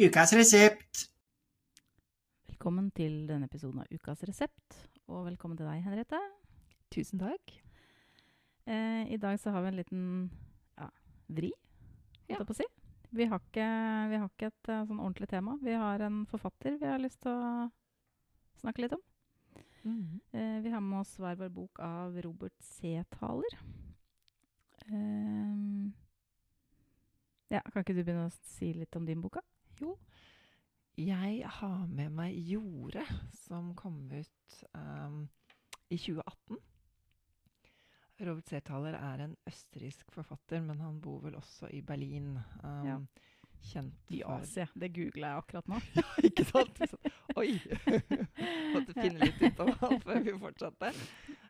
Ukas resept. Velkommen til denne episoden av Ukas resept, og velkommen til deg, Henriette. Tusen takk. Eh, I dag så har vi en liten ja, vri, holdt Ja. jeg på å si. Vi har ikke, vi har ikke et eh, sånn ordentlig tema. Vi har en forfatter vi har lyst til å snakke litt om. Mhm. Eh, vi har med oss hver vår bok av Robert C. Thaler. Eh, ja, kan ikke du begynne å si litt om din boka? Jo, jeg har med meg Jorde, som kom ut um, i 2018. Robert Serthaler er en østerriksk forfatter, men han bor vel også i Berlin. Um, Ja. Kjent I Asia. Det googla jeg akkurat nå. Ikke sant? Så- Oi! Måtte finne litt ut av han før vi fortsatte.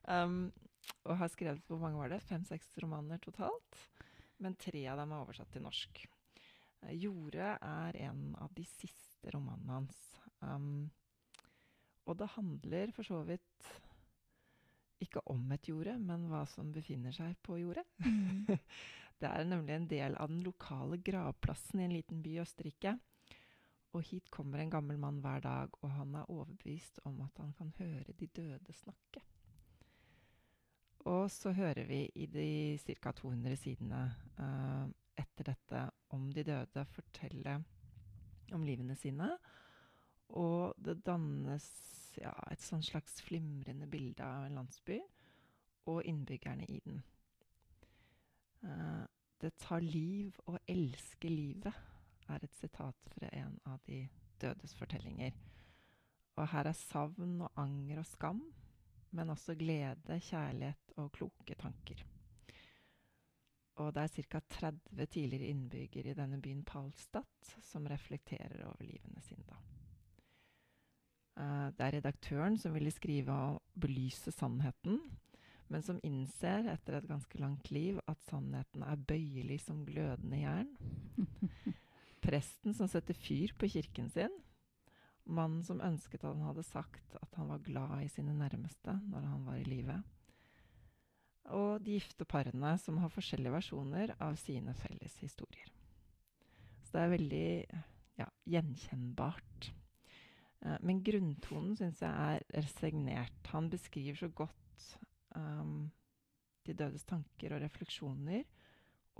Um, og har skrevet hvor mange var det? Fem-seks romaner totalt. Men tre av dem er oversatt til norsk. Eh, Jorde er en av de siste romanene hans. Um, og det handler for så vidt ikke om et jorde, men hva som befinner seg på jordet. Det er nemlig en del av den lokale gravplassen i en liten by i Østerrike. Og hit kommer en gammel mann hver dag, og han er overbevist om at han kan høre de døde snakke. Og så hører vi i de ca. 200 sidene eh, etter dette om de døde fortelle om livene sine. Og det dannes ja, et sånn slags flimrende bilde av en landsby og innbyggerne i den. Uh, det tar liv å elske livet, er et sitat fra en av de dødes fortellinger. Og her er savn og anger og skam, men også glede, kjærlighet og kloke tanker. Og det er ca. 30 tidligere innbyggere i denne byen Palstadt som reflekterer over livene sine. da. Eh, Det er redaktøren som ville skrive og belyse sannheten, men som innser etter et ganske langt liv at sannheten er bøyelig som glødende jern. Presten som setter fyr på kirken sin. Mannen som ønsket at han hadde sagt at han var glad i sine nærmeste når han var i live. Og de gifte parene som har forskjellige versjoner av sine felles historier. Så det er veldig ja, gjenkjennbart. Eh, Men grunntonen syns jeg er resignert. Han beskriver så godt um, de dødes tanker og refleksjoner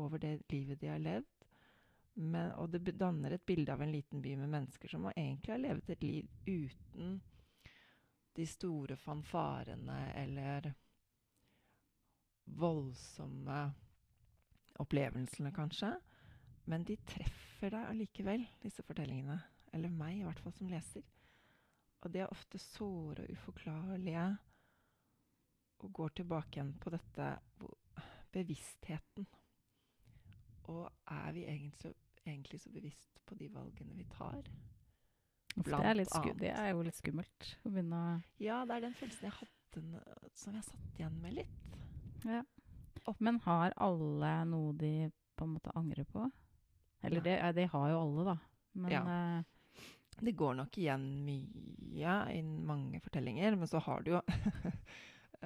over det livet de har levd. Men, og det danner et bilde av en liten by med mennesker som egentlig har levet et liv uten de store fanfarene eller voldsomme opplevelsene, kanskje. Men de treffer deg allikevel, disse fortellingene. Eller meg, i hvert fall, som leser. Og de er ofte såre og uforklarlige og går tilbake igjen på dette bevisstheten. Og er vi egentlig så, egentlig så bevisst på de valgene vi tar? Blant det, er litt annet. det er jo litt skummelt å begynne å Ja, det er den følelsen jeg hadde n- som jeg satt igjen med litt. Ja. Men har alle noe de på en måte angrer på? Eller det, det har jo alle, da. Men Ja. eh, Det går nok igjen mye i mange fortellinger, men så har du jo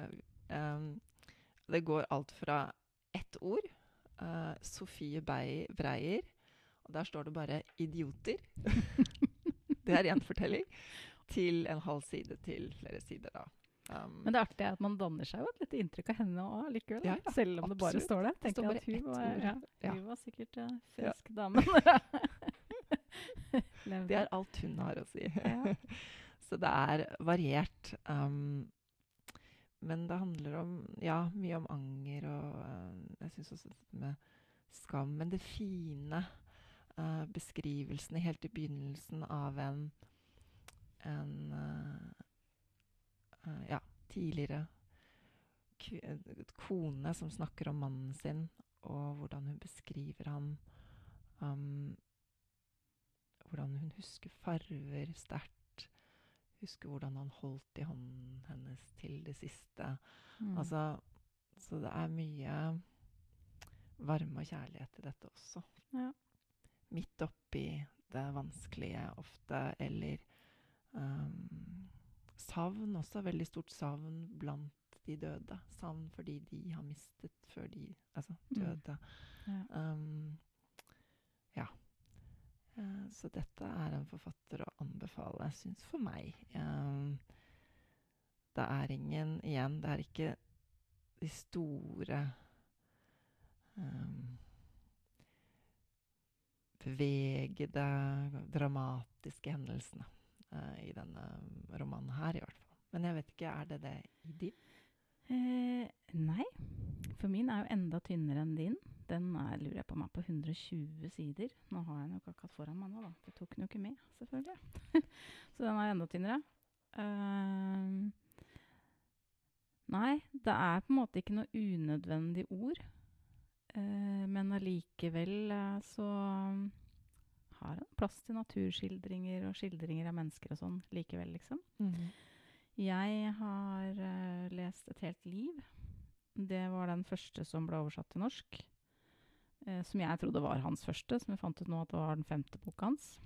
um, Det går alt fra ett ord, eh, Sofie Breier, og der står det bare 'idioter'. det er én fortelling. Til en halv side til flere sider, da. Um, men det artige er at man danner seg jo et lite inntrykk av henne òg likevel. Ja, ja, Selv om det bare står der. Tenker står at hun var, ja, hun var sikkert uh, frisk dame. Det er alt hun har å si. Ja. Så det er variert. Um, men det handler om ja, mye om anger og uh, jeg syns også dette med skam. Men det fine uh, beskrivelsene helt i begynnelsen av en, en uh, ja, tidligere kone som snakker om mannen sin, og hvordan hun beskriver han. Um, hvordan hun husker farver sterkt. Husker hvordan han holdt i hånden hennes til det siste. Mm. Altså, så det er mye varme og kjærlighet i dette også. Ja. Midt oppi det vanskelige ofte, eller um, savn også. Veldig stort savn blant de døde. Savn fordi de har mistet før de altså, Mm. døde. Ja. Um, ja. Uh, så dette er en forfatter å anbefale, syns for meg. Um, det er ingen Igjen, det er ikke de store um, Bevegede, dramatiske hendelsene uh, i denne romanen her, i hvert fall. Men jeg vet ikke, er det det i din? Eh, nei. For min er jo enda tynnere enn din. Den er, lurer jeg på meg på 120 sider. Nå har jeg den jo akkurat foran meg nå, da. Det tok den jo ikke med, selvfølgelig. Så den er enda tynnere. Uh, nei, det er på en måte ikke noe unødvendig ord. Uh, men allikevel uh, så har den plass til naturskildringer og skildringer av mennesker og sånn likevel, liksom. Mm -hmm. Jeg har uh, lest Et helt liv. Det var den første som ble oversatt til norsk. Uh, som jeg trodde var hans første, som jeg fant ut nå at det var den femte boka hans.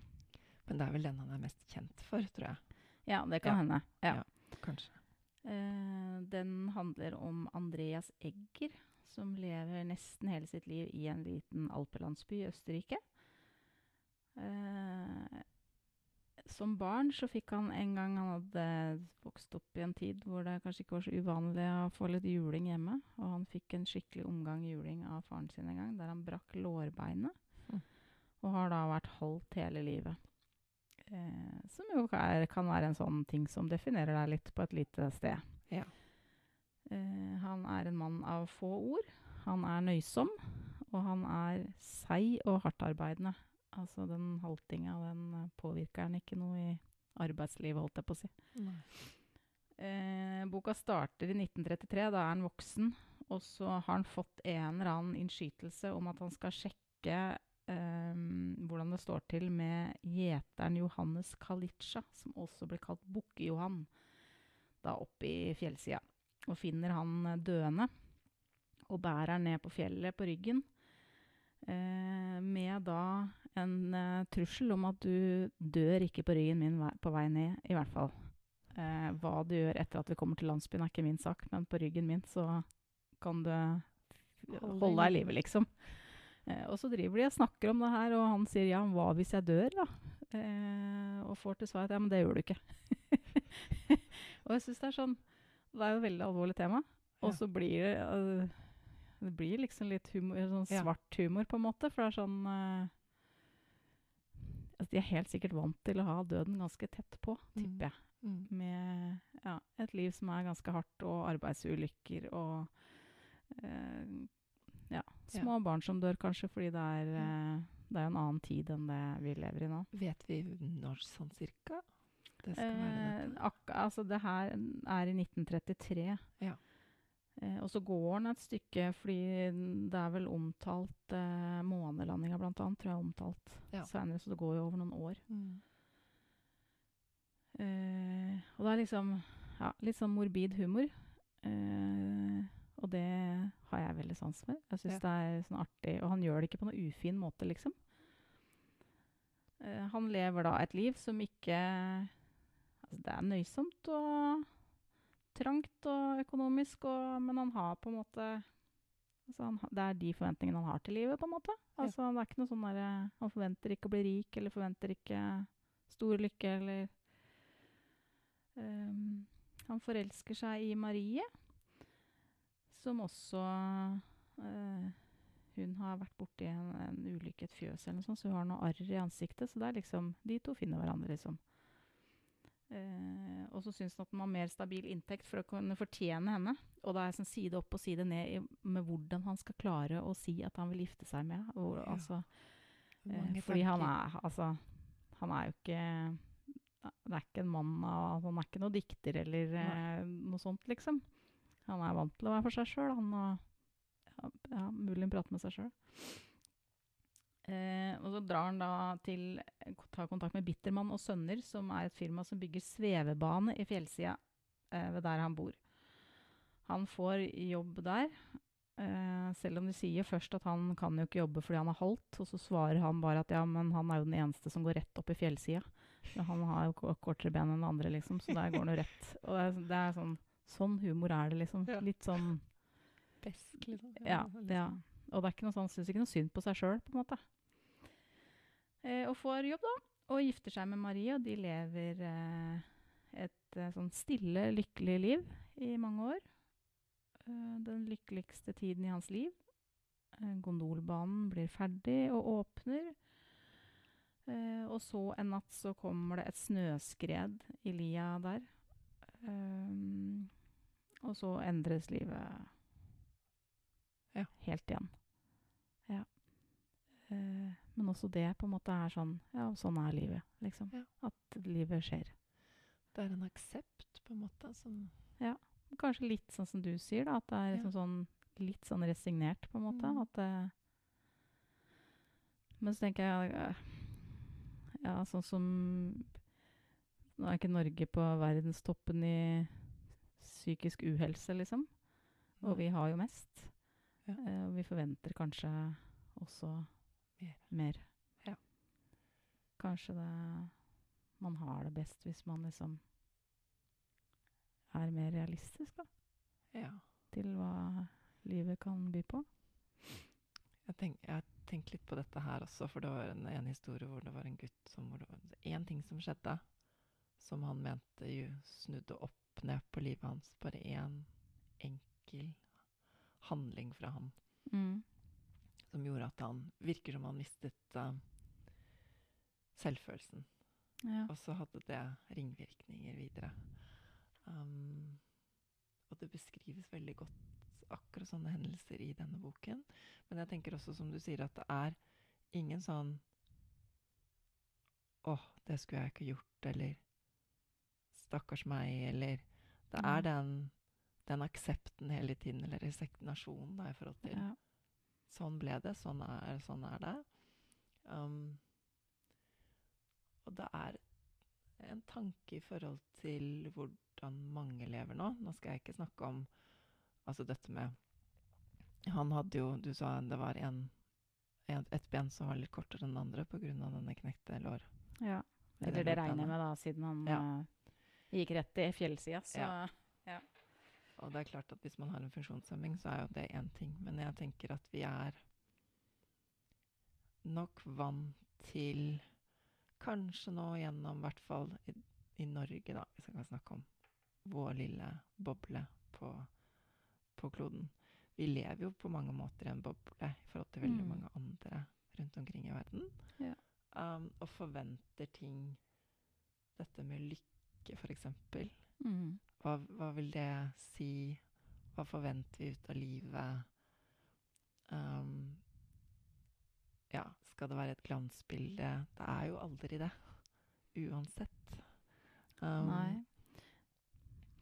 Men det er vel den han er mest kjent for, tror jeg. Ja, det kan Ja. hende. Ja. Ja, kanskje. Uh, den handler om Andreas Egger, som lever nesten hele sitt liv i en liten alpelandsby i Østerrike. Eh, som barn så fikk han en gang Han hadde vokst opp i en tid hvor det kanskje ikke var så uvanlig å få litt juling hjemme. Og han fikk en skikkelig omgang juling av faren sin en gang, der han brakk lårbeinet. Mm. Og har da vært holdt hele livet. Eh, som jo er, kan være en sånn ting som definerer deg litt på et lite sted. Ja. Eh, han er en mann av få ord. Han er nøysom, og han er seig og hardtarbeidende. Altså den haltinga, den eh, påvirker han ikke noe i arbeidslivet, holdt jeg på å si. Eh, boka starter i 1933, da er han voksen. Og så har han fått en eller annen innskytelse om at han skal sjekke eh, hvordan det står til med gjeteren Johannes Kalitsja, som også ble kalt Bukke-Johan, da oppe i fjellsida. Og finner han eh, døende og bærer han ned på fjellet på ryggen. Eh, med da en uh, trussel om at du dør ikke på ryggen min på vei ned, i hvert fall. Uh, hva du gjør etter at vi kommer til landsbyen, er ikke min sak, men på ryggen min så kan du Holde deg i live, liksom. Uh, og så driver de og snakker om det her, og han sier ja, hva hvis jeg dør, da? Og får til svar at ja, men det gjør du ikke. og jeg syns det er sånn Det er jo et veldig alvorlig tema, og Ja. så blir det Det blir liksom litt humor, sånn svart humor, på en måte, for det er sånn eh, altså, De er helt sikkert vant til å ha døden ganske tett på, Mm. tipper jeg Mm. med ja, et liv som er ganske hardt, og arbeidsulykker og eh, ja, små barn som dør kanskje fordi det er, eh, det er en annen tid enn det vi lever i nå. Vet vi når sånn cirka det skal være Eh, dette? altså det her er i 1933. Ja. Eh, og så går den et stykke, fordi det er vel omtalt eh, Månelandinga annet, tror jeg er omtalt Ja. senere, så det går jo over noen år. Mm. Eh, og det er liksom ja, litt sånn morbid humor. Eh, og det har jeg veldig sans for. Jeg syns Ja. det er sånn artig. Og han gjør det ikke på noe ufin måte, liksom. Eh, han lever da et liv som ikke Altså, det er nøysomt og trangt og økonomisk, og, men han har på en måte altså han, Det er de forventningene han har til livet, på en måte. Ja. Altså, Det er ikke noe sånn der, Han forventer ikke å bli rik, eller forventer ikke stor lykke, eller um, han forelsker seg i Marie, som også uh, Hun har vært borti en, en ulykke, et fjøs eller noe sånt, så hun har noe arr i ansiktet. Så det er liksom De to finner hverandre, liksom. Eh, og så syns han at man har mer stabil inntekt for å kunne fortjene henne. Og da er sånn side opp og side ned med hvordan han skal klare å si at han vil gifte seg med. Og, Ja. altså, Eh, fordi han er altså Han er jo ikke Det er ikke en mann av Han er ikke noe dikter eller eh, noe sånt, liksom. Han er vant til å være for seg sjøl, han og ja, ja, mulig han prater med seg sjøl. Eh, og så drar han da til tar kontakt med Bittermann og Sønner, som er et firma som bygger svevebane i fjellsida eh, ved der han bor. Han får jobb der, eh, selv om de sier først at han kan jo ikke jobbe fordi han er halvt, og så svarer han bare at ja, men han er jo den eneste som går rett opp i fjellsida. Men han har jo kortere ben enn andre, liksom, så der går han jo rett. Og det er, det er sånn, sånn humor er det, liksom. Ja. Litt sånn Besk, liksom. ja, ja. Og det er ikke noe sånn, syns ikke noe synd på seg sjøl, på en måte. Eh, og får jobb, da. Og gifter seg med Marie, og de lever eh, et eh, sånn stille, lykkelig liv i mange år. Eh, den lykkeligste tiden i hans liv. Gondolbanen blir ferdig og åpner. Eh, og så en natt så kommer det et snøskred i lia der. Og så endres livet Ja. helt igjen. Ja. Eh, men også det på en måte er sånn Ja, sånn er livet, liksom. Ja. At livet skjer. Det er en aksept, på en måte, som Kanskje litt sånn som du sier, da. At det er Ja. liksom sånn litt sånn resignert, på en måte. Mm. At det Men så tenker jeg eh, Ja, sånn som Nå er ikke Norge på verdenstoppen i psykisk uhelse, liksom. Og vi har jo mest. Ja. Uh, og vi forventer kanskje også Mer. mer. Ja. Kanskje det Man har det best hvis man liksom er mer realistisk, da. Ja. Til hva livet kan by på. Jeg, tenk, jeg har tenkt litt på dette her også, for det var en, en historie hvor det var en gutt som hvor det var én ting som skjedde, som han mente jo snudde opp ned på livet hans. Bare én enkel handling fra han Mm. Som gjorde at han virker som han mistet uh, selvfølelsen. Ja. Og så hadde det ringvirkninger videre. Um, og det beskrives veldig godt akkurat sånne hendelser i denne boken. Men jeg tenker også, som du sier, at det er ingen sånn Åh, det skulle jeg ikke gjort, eller Stakkars meg, eller Det Mm. er den, den aksepten hele tiden, eller resignasjonen, da, i forhold til ja. Sånn ble det, sånn er, sånn er det. Um, og det er en tanke i forhold til hvordan mange lever nå. Nå skal jeg ikke snakke om altså dette med Han hadde jo Du sa det var en, en, et ben som var litt kortere enn det andre pga. denne knekte lår. ja. Eller det regner jeg med, da, siden han Ja. uh, gikk rett i fjellsida. Så Ja. Og det er klart at hvis man har en funksjonshemming, så er jo det én ting. Men jeg tenker at vi er nok vant til Kanskje nå gjennom, i hvert fall i, i Norge, da, hvis jeg kan snakke om vår lille boble på, på kloden. Vi lever jo på mange måter i en boble i forhold til veldig Mm. mange andre rundt omkring i verden. Ja. Um, og forventer ting Dette med lykke, eksempel. Mm. Hva, hva vil det si? Hva forventer vi ut av livet? Um, ja, skal det være et glansbilde? Det er jo aldri det. Uansett. Um, Nei.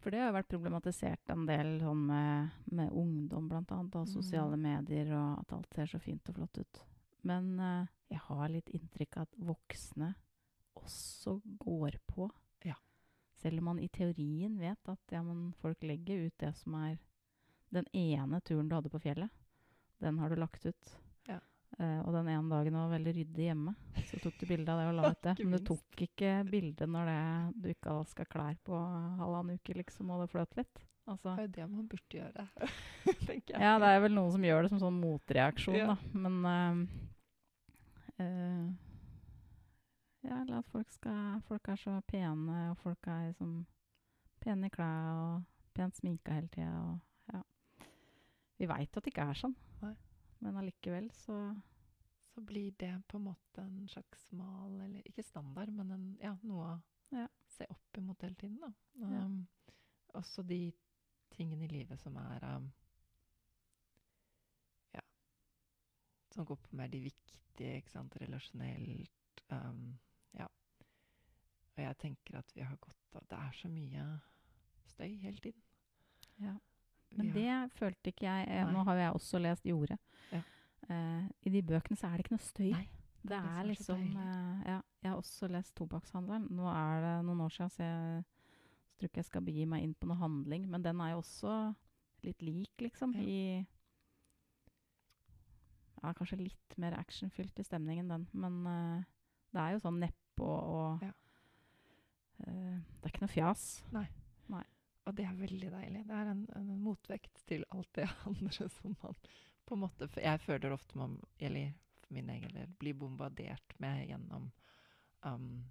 For det har vært problematisert en del sånn med, med ungdom, blant annet, og Mm. sosiale medier, og at alt ser så fint og flott ut. Men uh, jeg har litt inntrykk av at voksne også går på. Selv om man i teorien vet at ja, folk legger ut det som er den ene turen du hadde på fjellet. Den har du lagt ut. Ja. Uh, og den ene dagen var veldig ryddig hjemme. Så tok du bilde av det og la ut det. Men du tok ikke bilde når det, du ikke har vaska klær på halvannen uke, liksom, og det fløt litt. Altså, Det er jo det man burde gjøre, tenker jeg. ja, det er vel noen som gjør det som sånn motreaksjon, Ja. da. Men uh, eh, Ja, eller at folk skal Folk er så pene, og folk er liksom pene i klær og pent sminka hele tida, og ja. Vi veit at det ikke er sånn, Nei. men allikevel så Så blir det på en måte en slags mal, eller ikke standard, men en, ja, noe å Ja. se opp imot hele tiden, da. Um, også de tingene i livet som er um, Ja. Som går på mer de viktige, ikke sant, relasjonelt. Um, ja. Og jeg tenker at vi har godt av Det er så mye støy hele tiden. Ja. Men det følte ikke jeg eh, Nei. Nå har jo jeg også lest Jordet. Ja. Eh, I de bøkene så er det ikke noe støy. Nei, det det er liksom eh, Ja, jeg har også lest Tobakkshandleren. Nå er det noen år siden, så jeg så tror ikke jeg skal begi meg inn på noe handling. Men den er jo også litt lik, liksom, Ja. i Ja, kanskje litt mer actionfylt i stemningen, den. Men eh, det er jo sånn nedpå og Ja. uh, Det er ikke noe fjas. Og det er veldig deilig. Det er en, en motvekt til alt det andre som man på en måte Jeg føler ofte man Eller for min egen del blir bombardert med gjennom um,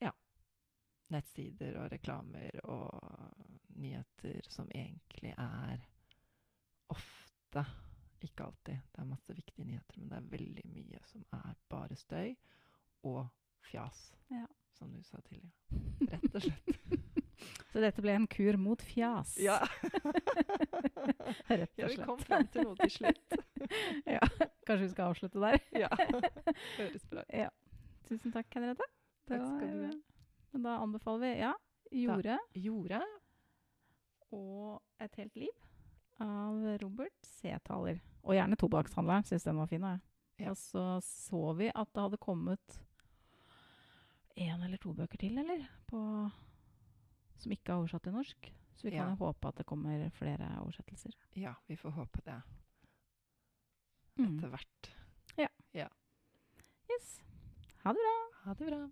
ja, nettsider og reklamer og nyheter som egentlig er ofte ikke alltid. Det er masse viktige nyheter, men det er veldig mye som er bare støy og fjas. Ja. Som du sa tidligere. Rett og slett. Så dette ble en kur mot fjas. Ja. Rett ja, og vi kom fram til noe til slutt. ja. Kanskje vi skal avslutte der? Ja. Høres bra ut. Ja. Tusen takk, Henriette. Takk skal du ha. Men da anbefaler vi ja, Jorde Jorda. og Et helt liv av Robert C-taler. Og gjerne Tobakkshandleren. Syns den var fin. Ja. Og så så vi at det hadde kommet én eller to bøker til, eller? På, som ikke er oversatt til norsk. Så vi kan Ja. håpe at det kommer flere oversettelser. Ja, vi får håpe det Mm. etter hvert. Yes. Ha det bra. Ha det bra.